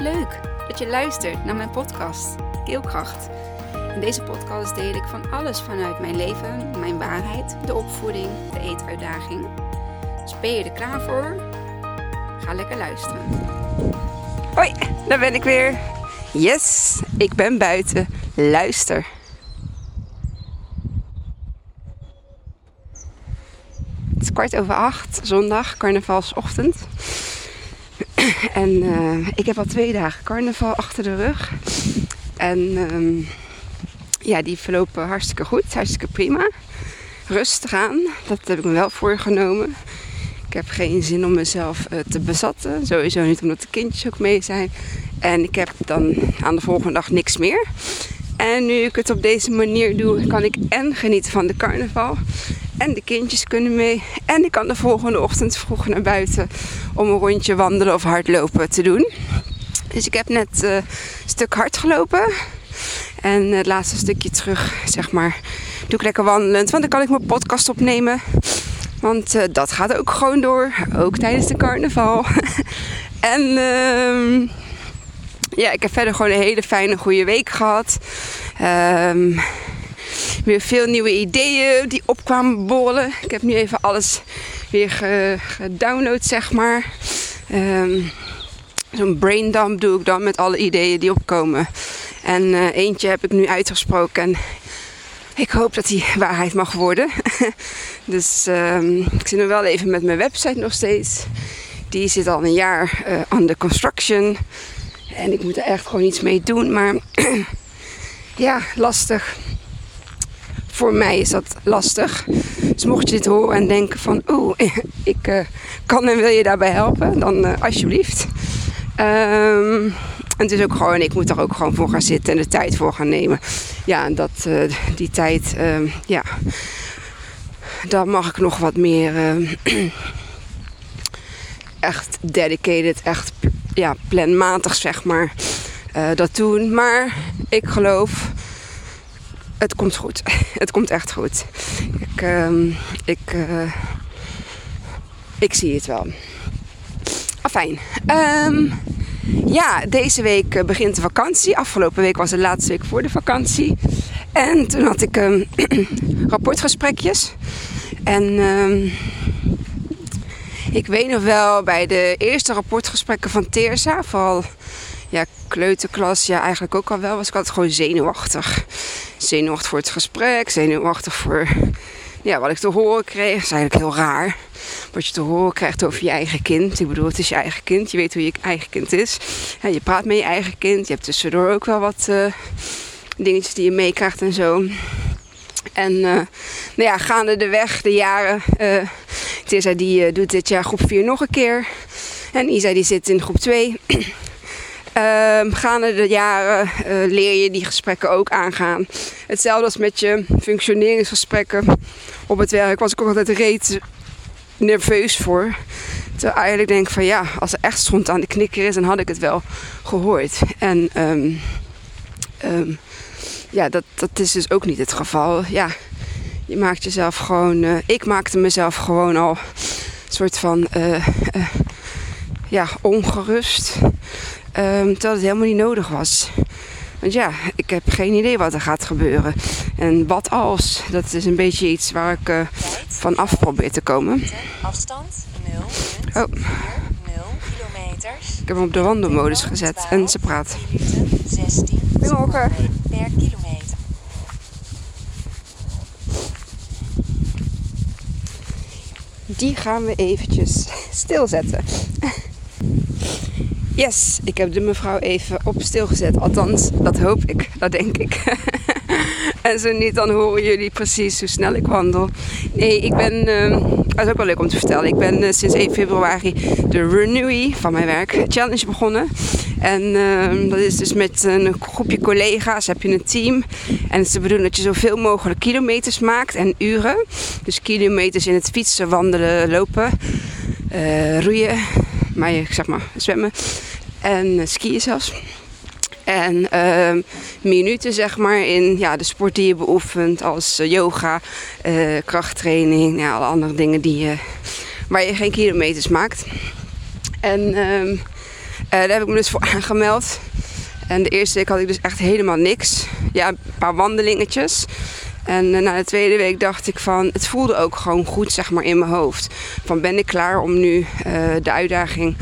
Leuk dat je luistert naar mijn podcast Keelkracht. In deze podcast deel ik van alles vanuit mijn leven, mijn waarheid, de opvoeding, de eetuitdaging. Dus ben je er klaar voor? Ga lekker luisteren. Hoi, daar ben ik weer. Yes, ik ben buiten. Luister. Het is kwart over acht, zondag, carnavalsochtend. En uh, ik heb al twee dagen carnaval achter de rug. En um, ja, die verlopen hartstikke goed, hartstikke prima. Rustig aan, dat heb ik me wel voorgenomen. Ik heb geen zin om mezelf uh, te bezatten. Sowieso niet omdat de kindjes ook mee zijn. En ik heb dan aan de volgende dag niks meer. En nu ik het op deze manier doe, kan ik en genieten van de carnaval. En de kindjes kunnen mee. En ik kan de volgende ochtend vroeg naar buiten om een rondje wandelen of hardlopen te doen. Dus ik heb net uh, een stuk hard gelopen. En het laatste stukje terug, zeg maar, doe ik lekker wandelend. Want dan kan ik mijn podcast opnemen. Want uh, dat gaat ook gewoon door. Ook tijdens de carnaval. en uh, ja, ik heb verder gewoon een hele fijne, goede week gehad. Um, weer veel nieuwe ideeën die opkwamen borrelen. Ik heb nu even alles weer gedownload, zeg maar. Um, Zo'n braindump doe ik dan met alle ideeën die opkomen. En uh, eentje heb ik nu uitgesproken. En ik hoop dat die waarheid mag worden. dus um, ik zit nu wel even met mijn website nog steeds. Die zit al een jaar uh, under construction. En ik moet er echt gewoon iets mee doen. Maar ja, lastig. Voor mij is dat lastig. Dus mocht je dit horen en denken van... Oeh, ik uh, kan en wil je daarbij helpen, dan uh, alsjeblieft. Um, en het is ook gewoon, ik moet er ook gewoon voor gaan zitten en de tijd voor gaan nemen. Ja, en dat, uh, die tijd, uh, ja, daar mag ik nog wat meer echt dedicated, echt ja, planmatig zeg maar, dat doen. Maar ik geloof, het komt goed. het komt echt goed. Ik, ik, ik zie het wel. Afijn. Um, ja, deze week uh, begint de vakantie. Afgelopen week was de laatste week voor de vakantie. En toen had ik um, rapportgesprekjes. En ik weet nog wel bij de eerste rapportgesprekken van Teersa, vooral ja, kleuterklas, ja, eigenlijk ook al wel, was ik altijd gewoon zenuwachtig. Zenuwachtig voor het gesprek, zenuwachtig voor ja, wat ik te horen kreeg. Dat is eigenlijk heel raar. Wat je te horen krijgt over je eigen kind. Ik bedoel, het is je eigen kind. Je weet hoe je eigen kind is. Je praat met je eigen kind. Je hebt tussendoor ook wel wat uh, dingetjes die je meekrijgt en zo. En uh, nou ja, gaande de weg, de jaren. Uh, Tessa die doet dit jaar groep 4 nog een keer. En Isa die zit in groep 2. Um, gaande de jaren uh, leer je die gesprekken ook aangaan. Hetzelfde als met je functioneringsgesprekken op het werk was ik ook altijd reet nerveus voor. Terwijl eigenlijk denk van ja, als er echt stond aan de knikker is, dan had ik het wel gehoord. En um, um, ja, dat, dat is dus ook niet het geval. Ja, je maakt jezelf gewoon. Uh, ik maakte mezelf gewoon al een soort van ja, ongerust. Um, terwijl het helemaal niet nodig was. Want ja, ik heb geen idee wat er gaat gebeuren. En wat als, dat is een beetje iets waar ik uh, van af probeer te komen. Afstand 0, oh. 0 kilometers. Ik heb hem op de wandelmodus gezet 12, en ze praat. Minuten, 16 Goedemorgen. per kilometer. Die gaan we eventjes stilzetten. Yes, ik heb de mevrouw even op stilgezet. Althans, dat hoop ik, dat denk ik. en zo niet, dan horen jullie precies hoe snel ik wandel. Nee, ik ben, dat is ook wel leuk om te vertellen. Ik ben uh, sinds 1 februari de Renewy van mijn werk challenge begonnen. En uh, dat is dus met een groepje collega's, heb je een team. En het is dat je zoveel mogelijk kilometers maakt en uren. Dus kilometers in het fietsen, wandelen, lopen, uh, roeien, maar je, zeg maar zwemmen en skiën zelfs. En uh, minuten zeg maar in ja, de sport die je beoefent als uh, yoga, krachttraining, ja, alle andere dingen die waar je geen kilometers maakt. En um, daar heb ik me dus voor aangemeld. En de eerste week had ik dus echt helemaal niks. Ja, een paar wandelingetjes. En eh, na de tweede week dacht ik van, het voelde ook gewoon goed zeg maar in mijn hoofd. Van ben ik klaar om nu uh, de uitdaging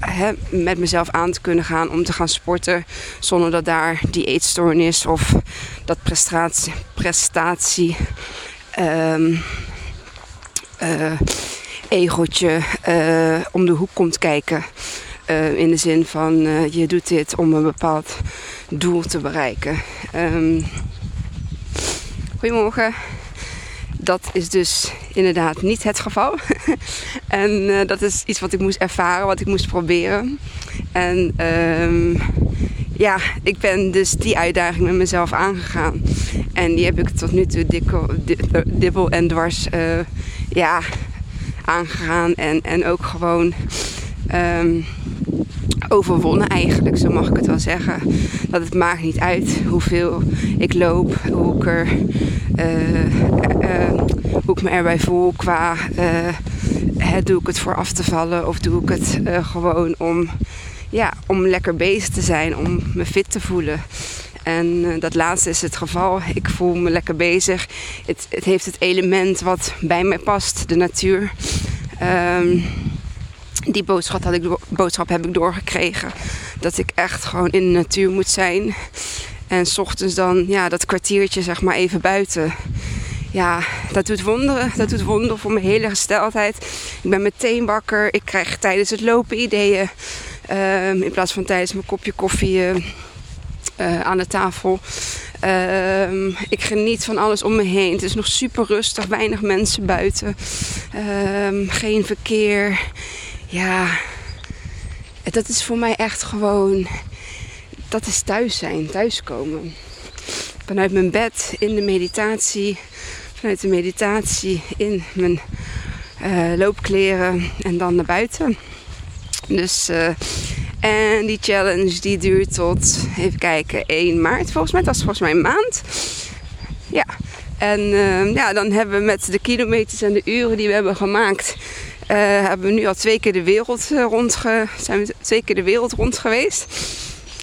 hè, met mezelf aan te kunnen gaan om te gaan sporten. Zonder dat daar die eetstoornis of dat prestatie, prestatie um, egootje om de hoek komt kijken. in de zin van je doet dit om een bepaald doel te bereiken. Um, Goedemorgen. Dat is dus inderdaad niet het geval. en uh, dat is iets wat ik moest ervaren, wat ik moest proberen. En um, ja, ik ben dus die uitdaging met mezelf aangegaan. En die heb ik tot nu toe dikkel, dibbel en dwars uh, ja, aangegaan. En, en ook gewoon um, overwonnen eigenlijk, zo mag ik het wel zeggen. Dat het maakt niet uit hoeveel ik loop, hoe ik, er, uh, uh, hoe ik me erbij voel qua uh, doe ik het voor af te vallen of doe ik het gewoon om, ja, om lekker bezig te zijn, om me fit te voelen. En dat laatste is het geval. Ik voel me lekker bezig. Het, het heeft het element wat bij mij past, de natuur. Um, die boodschap, had ik, boodschap heb ik doorgekregen. Dat ik echt gewoon in de natuur moet zijn. En s ochtends dan ja, dat kwartiertje zeg maar even buiten. Ja, dat doet wonderen. Dat doet wonderen voor mijn hele gesteldheid. Ik ben meteen wakker. Ik krijg tijdens het lopen ideeën. Um, in plaats van tijdens mijn kopje koffie uh, uh, aan de tafel. Um, ik geniet van alles om me heen. Het is nog super rustig. Weinig mensen buiten. Um, geen verkeer ja, dat is voor mij echt gewoon, dat is thuis zijn, thuiskomen. Vanuit mijn bed, in de meditatie, vanuit de meditatie in mijn uh, loopkleren en dan naar buiten. Dus, uh, en die challenge die duurt tot, even kijken, 1 maart volgens mij. Dat is volgens mij een maand. Ja, en uh, ja, dan hebben we met de kilometers en de uren die we hebben gemaakt, hebben we nu al twee keer de wereld uh, rond zijn we twee keer de wereld rond geweest.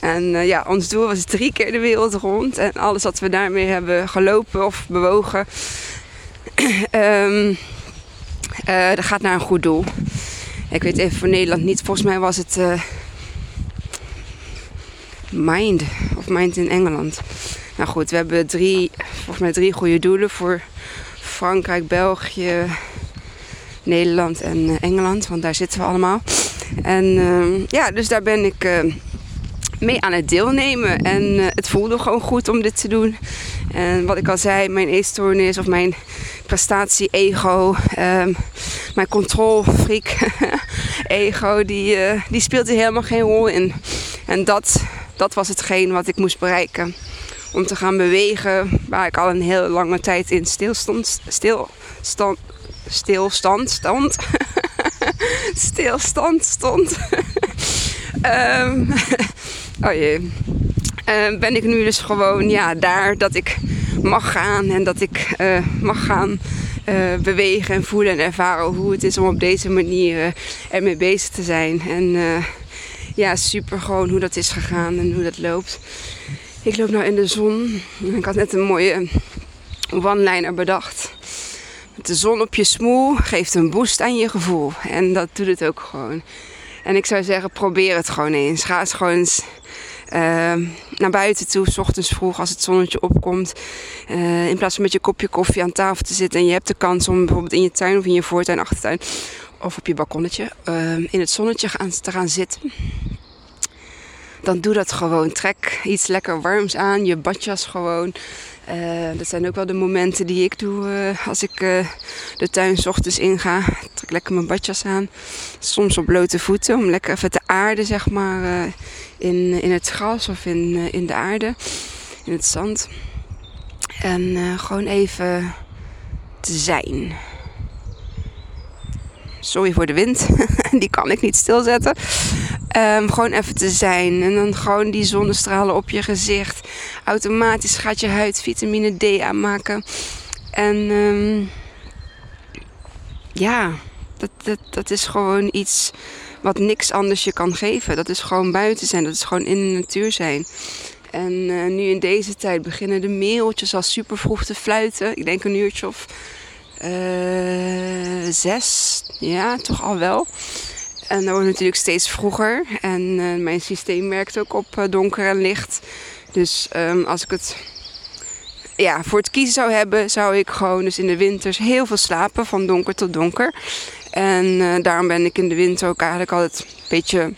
En uh, ja, ons doel was drie keer de wereld rond. En alles wat we daarmee hebben gelopen of bewogen, um, dat gaat naar een goed doel. Ik weet even voor Nederland niet. Volgens mij was het Mind of Mind in Engeland. Nou goed, we hebben drie, volgens mij drie goede doelen voor Frankrijk, België, Nederland en eh, Engeland, want daar zitten we allemaal. En uh, ja, dus daar ben ik uh, mee aan het deelnemen. En uh, het voelde gewoon goed om dit te doen. En wat ik al zei, mijn eetstoornis of mijn prestatie-ego, um, mijn controlfreak ego, die, die speelt er helemaal geen rol in. En dat, dat was hetgeen wat ik moest bereiken. Om te gaan bewegen waar ik al een hele lange tijd in stilstond, stilstand, stilstand stond. stilstand stond. um, oh jee. Uh, ben ik nu dus gewoon ja, daar dat ik mag gaan en dat ik uh, mag gaan uh, bewegen en voelen en ervaren hoe het is om op deze manier ermee bezig te zijn. En ja, super gewoon hoe dat is gegaan en hoe dat loopt. Ik loop nou in de zon. Ik had net een mooie one-liner bedacht de zon op je smoel geeft een boost aan je gevoel. En dat doet het ook gewoon. En ik zou zeggen, probeer het gewoon eens. Ga eens gewoon eens uh, naar buiten toe, s ochtends vroeg als het zonnetje opkomt. Uh, in plaats van met je kopje koffie aan tafel te zitten. En je hebt de kans om bijvoorbeeld in je tuin of in je voortuin, achtertuin of op je balkonnetje uh, in het zonnetje te gaan zitten. Dan doe dat gewoon. Trek iets lekker warms aan, je badjas gewoon. Uh, dat zijn ook wel de momenten die ik doe uh, als ik uh, de tuin s ochtends inga. Trek lekker mijn badjas aan. Soms op blote voeten om lekker even te aarden, zeg maar, in, in het gras of in, in de aarde, in het zand. En gewoon even te zijn. Sorry voor de wind, die kan ik niet stilzetten. Um, gewoon even te zijn. En dan gewoon die zonnestralen op je gezicht. Automatisch gaat je huid vitamine D aanmaken. En um, ja, Dat, dat, dat is gewoon iets wat niks anders je kan geven. Dat is gewoon buiten zijn, dat is gewoon in de natuur zijn. En uh, nu in deze tijd beginnen de meeltjes al super vroeg te fluiten. Ik denk een uurtje of uh, zes, ja, toch al wel. En dat wordt natuurlijk steeds vroeger. En uh, mijn systeem werkt ook op donker en licht. Dus um, als ik het ja, voor het kiezen zou hebben, zou ik gewoon dus in de winters heel veel slapen, van donker tot donker. En uh, daarom ben ik in de winter ook eigenlijk altijd een beetje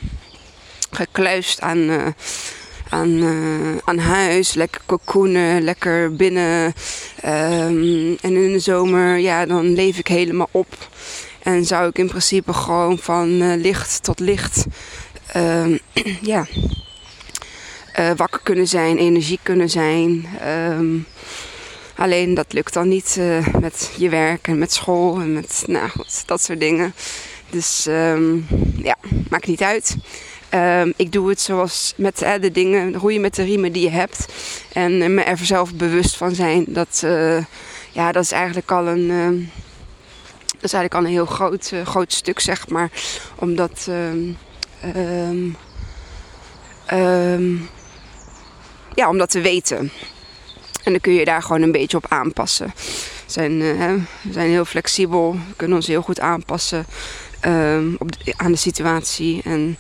gekluist aan, aan, aan huis. Lekker cocoonen, lekker binnen. Um, en in de zomer, ja, dan leef ik helemaal op. En zou ik in principe gewoon van licht tot licht, ehm, ja, wakker kunnen zijn, energiek kunnen zijn. Um, Alleen dat lukt dan niet uh, met je werk en met school en met nou, dat soort dingen. Dus um, ja, maakt niet uit. Ik doe het zoals met de dingen, roeien met de riemen die je hebt. En me er zelf bewust van zijn. Dat, ja, dat is eigenlijk al een, dat is eigenlijk al een heel groot, groot stuk, zeg maar. Omdat um, ja, omdat we weten. En dan kun je daar gewoon een beetje op aanpassen. We zijn, uh, we zijn heel flexibel, we kunnen ons heel goed aanpassen op aan de situatie. En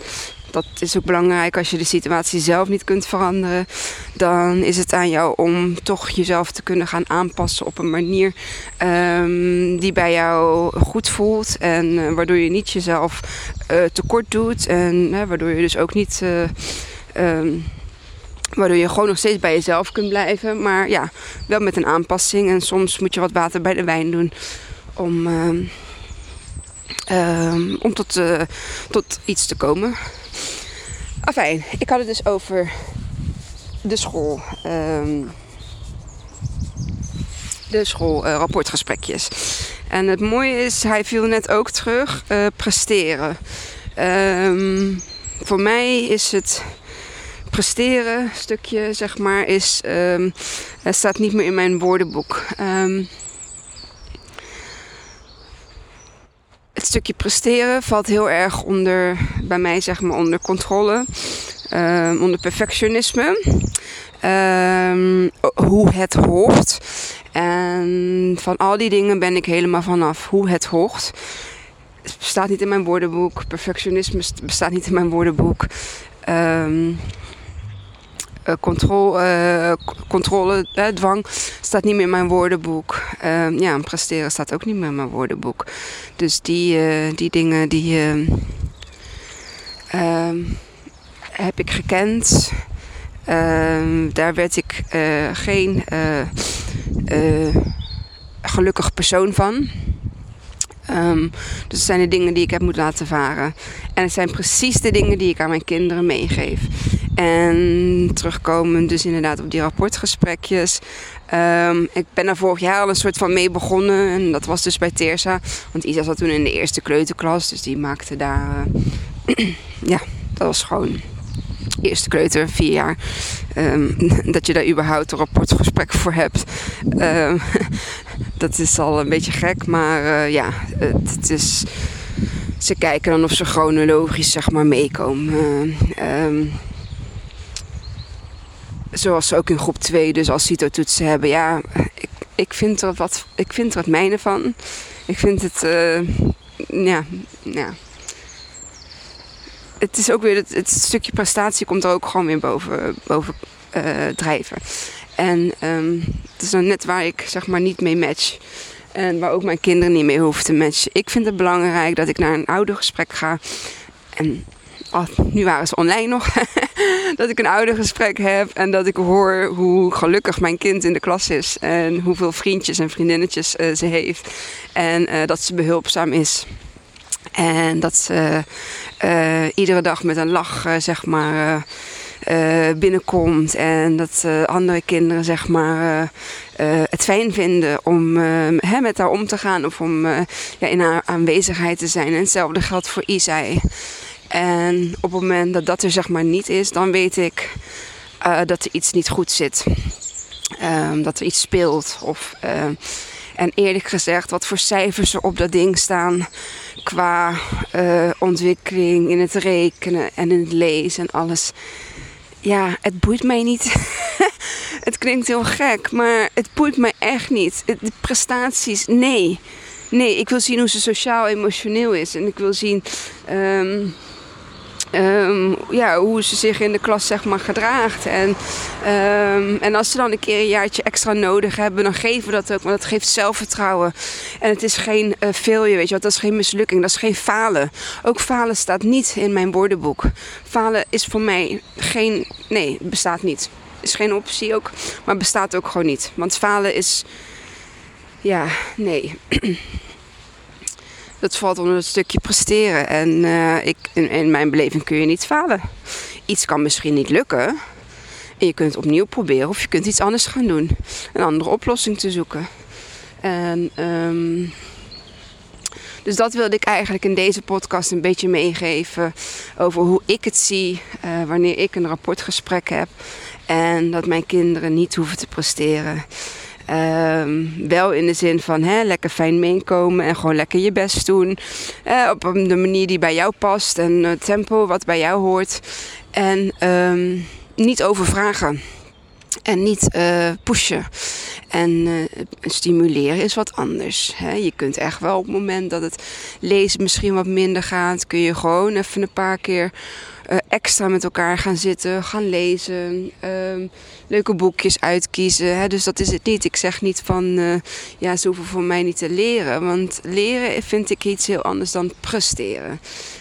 dat is ook belangrijk als je de situatie zelf niet kunt veranderen. Dan is het aan jou om toch jezelf te kunnen gaan aanpassen op een manier um, die bij jou goed voelt. En uh, waardoor je niet jezelf uh, tekort doet. En waardoor je dus ook niet. Um, Waardoor je gewoon nog steeds bij jezelf kunt blijven. Maar ja, wel met een aanpassing. En soms moet je wat water bij de wijn doen. Om, uh, om tot, tot iets te komen. Afijn, ik had het dus over de school. Um, de schoolrapportgesprekjes. en het mooie is, hij viel net ook terug, uh, presteren. Um, voor mij is het presteren stukje, zeg maar, is, um, staat niet meer in mijn woordenboek. Het stukje presteren valt heel erg onder, bij mij zeg maar, onder controle, um, onder perfectionisme. hoe het hoort. En van al die dingen ben ik helemaal vanaf. Hoe het hoort. Het bestaat niet in mijn woordenboek. Perfectionisme bestaat niet in mijn woordenboek. Uh, controle, uh, controle uh, dwang staat niet meer in mijn woordenboek. Ehm, ja, presteren staat ook niet meer in mijn woordenboek. Dus die, die dingen die ehm, heb ik gekend. Ehm, daar werd ik geen gelukkig persoon van. Dus het zijn de dingen die ik heb moeten laten varen. En het zijn precies de dingen die ik aan mijn kinderen meegeef. En terugkomen dus inderdaad op die rapportgesprekjes. Um, ik ben daar vorig jaar al een soort van mee begonnen. En dat was dus bij Teersa. Want Isa zat toen in de eerste kleuterklas. Dus die maakte daar... Uh, ja, dat was gewoon eerste kleuter, vier jaar, um, dat je daar überhaupt een rapportgesprek voor hebt. Um, dat is al een beetje gek, maar uh, ja, het, is. Ze kijken dan of ze chronologisch zeg maar meekomen. Uh, zoals ze ook in groep 2 dus als CITO-toetsen hebben. Ja, ik, ik, vind er wat, ik vind er wat mijne van. Ik vind het, uh, ja, ja. Het is ook weer, het, stukje prestatie komt er ook gewoon weer boven, boven uh, drijven. En um, het is dan net waar ik zeg maar niet mee match. En waar ook mijn kinderen niet mee hoeven te matchen. Ik vind het belangrijk dat ik naar een oudergesprek ga. En oh, nu waren ze online nog. dat ik een oudergesprek heb en dat ik hoor hoe gelukkig mijn kind in de klas is. En hoeveel vriendjes en vriendinnetjes uh, ze heeft. En uh, dat ze behulpzaam is. En dat ze uh, iedere dag met een lach, zeg maar binnenkomt. En dat andere kinderen zeg maar het fijn vinden om hè, met haar om te gaan of om ja, in haar aanwezigheid te zijn. En hetzelfde geldt voor Isai. En op het moment dat dat er zeg maar niet is, dan weet ik dat er iets niet goed zit. Ehm, dat er iets speelt. Of En eerlijk gezegd, wat voor cijfers er op dat ding staan qua eh, ontwikkeling in het rekenen en in het lezen en alles. Ja, het boeit mij niet. het klinkt heel gek, maar het boeit mij echt niet. De prestaties, nee. Nee, ik wil zien hoe ze sociaal-emotioneel is. En ik wil zien ehm, ehm, ja, hoe ze zich in de klas zeg maar, gedraagt. En, ehm, en als ze dan een keer een jaartje extra nodig hebben, dan geven we dat ook. Want dat geeft zelfvertrouwen. En het is geen uh, failure, weet je? Dat is geen mislukking, dat is geen falen. Ook falen staat niet in mijn woordenboek. Falen is voor mij geen... Nee, bestaat niet. Is geen optie ook, maar bestaat ook gewoon niet. Want falen is... Ja, nee. dat valt onder het stukje presteren. En uh, ik, in, in, mijn beleving kun je niet falen. Iets kan misschien niet lukken. En je kunt het opnieuw proberen of je kunt iets anders gaan doen. Een andere oplossing te zoeken. En, um, dus dat wilde ik eigenlijk in deze podcast een beetje meegeven. Over hoe ik het zie uh, wanneer ik een rapportgesprek heb. En dat mijn kinderen niet hoeven te presteren. Um, wel in de zin van lekker fijn meekomen en gewoon lekker je best doen. Uh, op de manier die bij jou past en het tempo wat bij jou hoort. En um, niet overvragen. En niet uh, pushen. En uh, stimuleren is wat anders. Hè. Je kunt echt wel op het moment dat het lezen misschien wat minder gaat, kun je gewoon even een paar keer uh, extra met elkaar gaan zitten, gaan lezen, um, leuke boekjes uitkiezen. Hè. Dus dat is het niet. Ik zeg niet van, uh, ja, ze hoeven voor mij niet te leren. Want leren vind ik iets heel anders dan presteren.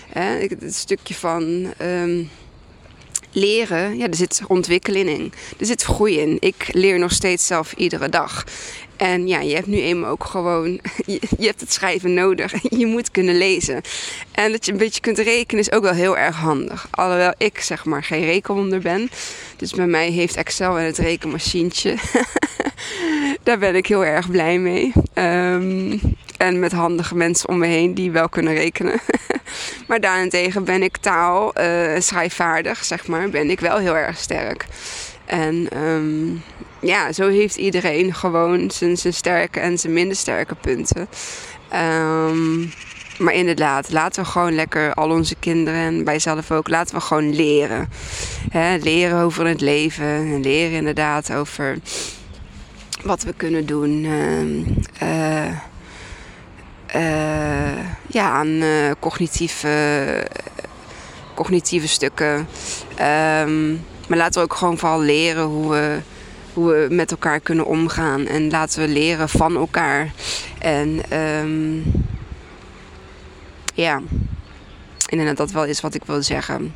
Hè. Het stukje van... Um, leren, ja, er zit ontwikkeling in. Er zit groei in. Ik leer nog steeds zelf iedere dag. En ja, je hebt nu eenmaal ook gewoon, je, hebt het schrijven nodig. Je moet kunnen lezen. En dat je een beetje kunt rekenen is ook wel heel erg handig. Alhoewel ik zeg maar geen rekenwonder ben. Dus bij mij heeft Excel en het rekenmachientje. Daar ben ik heel erg blij mee. Um, en met handige mensen om me heen die wel kunnen rekenen. maar daarentegen ben ik taal, uh, schrijfvaardig, zeg maar, ben ik wel heel erg sterk. En um, ja, zo heeft iedereen gewoon zijn, zijn sterke en zijn minder sterke punten. Um, maar inderdaad, laten we gewoon lekker al onze kinderen en wij zelf ook, laten we gewoon leren. Leren over het leven en leren inderdaad over wat we kunnen doen. Uh, uh, ja, aan uh, cognitieve, cognitieve stukken. Um, maar laten we ook gewoon vooral leren hoe we, hoe we met elkaar kunnen omgaan. En laten we leren van elkaar. En um, ja, ik denk dat dat wel is wat ik wil zeggen.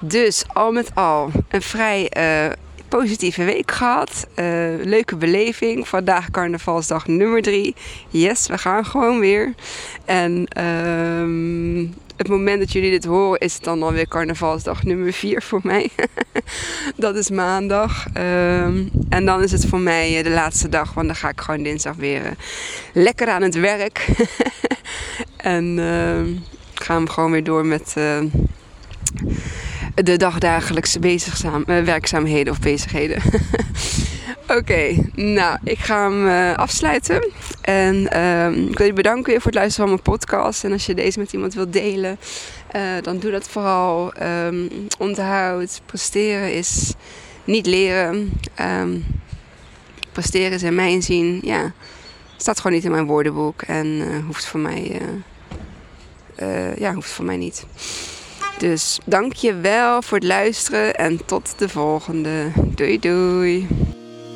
Dus al met al een vrij uh, positieve week gehad. Uh, leuke beleving. Vandaag carnavalsdag nummer drie. Yes, we gaan gewoon weer. En um, het moment dat jullie dit horen is het dan alweer carnavalsdag nummer 4 voor mij. dat is maandag. Um, en dan is het voor mij eh, de laatste dag, want dan ga ik gewoon dinsdag weer uh, lekker aan het werk. en uh, gaan we gewoon weer door met uh, de dagdagelijkse werkzaamheden of bezigheden. Oké, nou, ik ga hem uh, afsluiten. En um, ik wil je bedanken weer voor het luisteren van mijn podcast. En als je deze met iemand wilt delen, uh, dan doe dat vooral. Um, onthoud, presteren is niet leren. Um, presteren is in mijn zin, ja, staat gewoon niet in mijn woordenboek. En uh, hoeft voor mij, ja, hoeft voor mij niet. Dus dank je wel voor het luisteren en tot de volgende. Doei doei.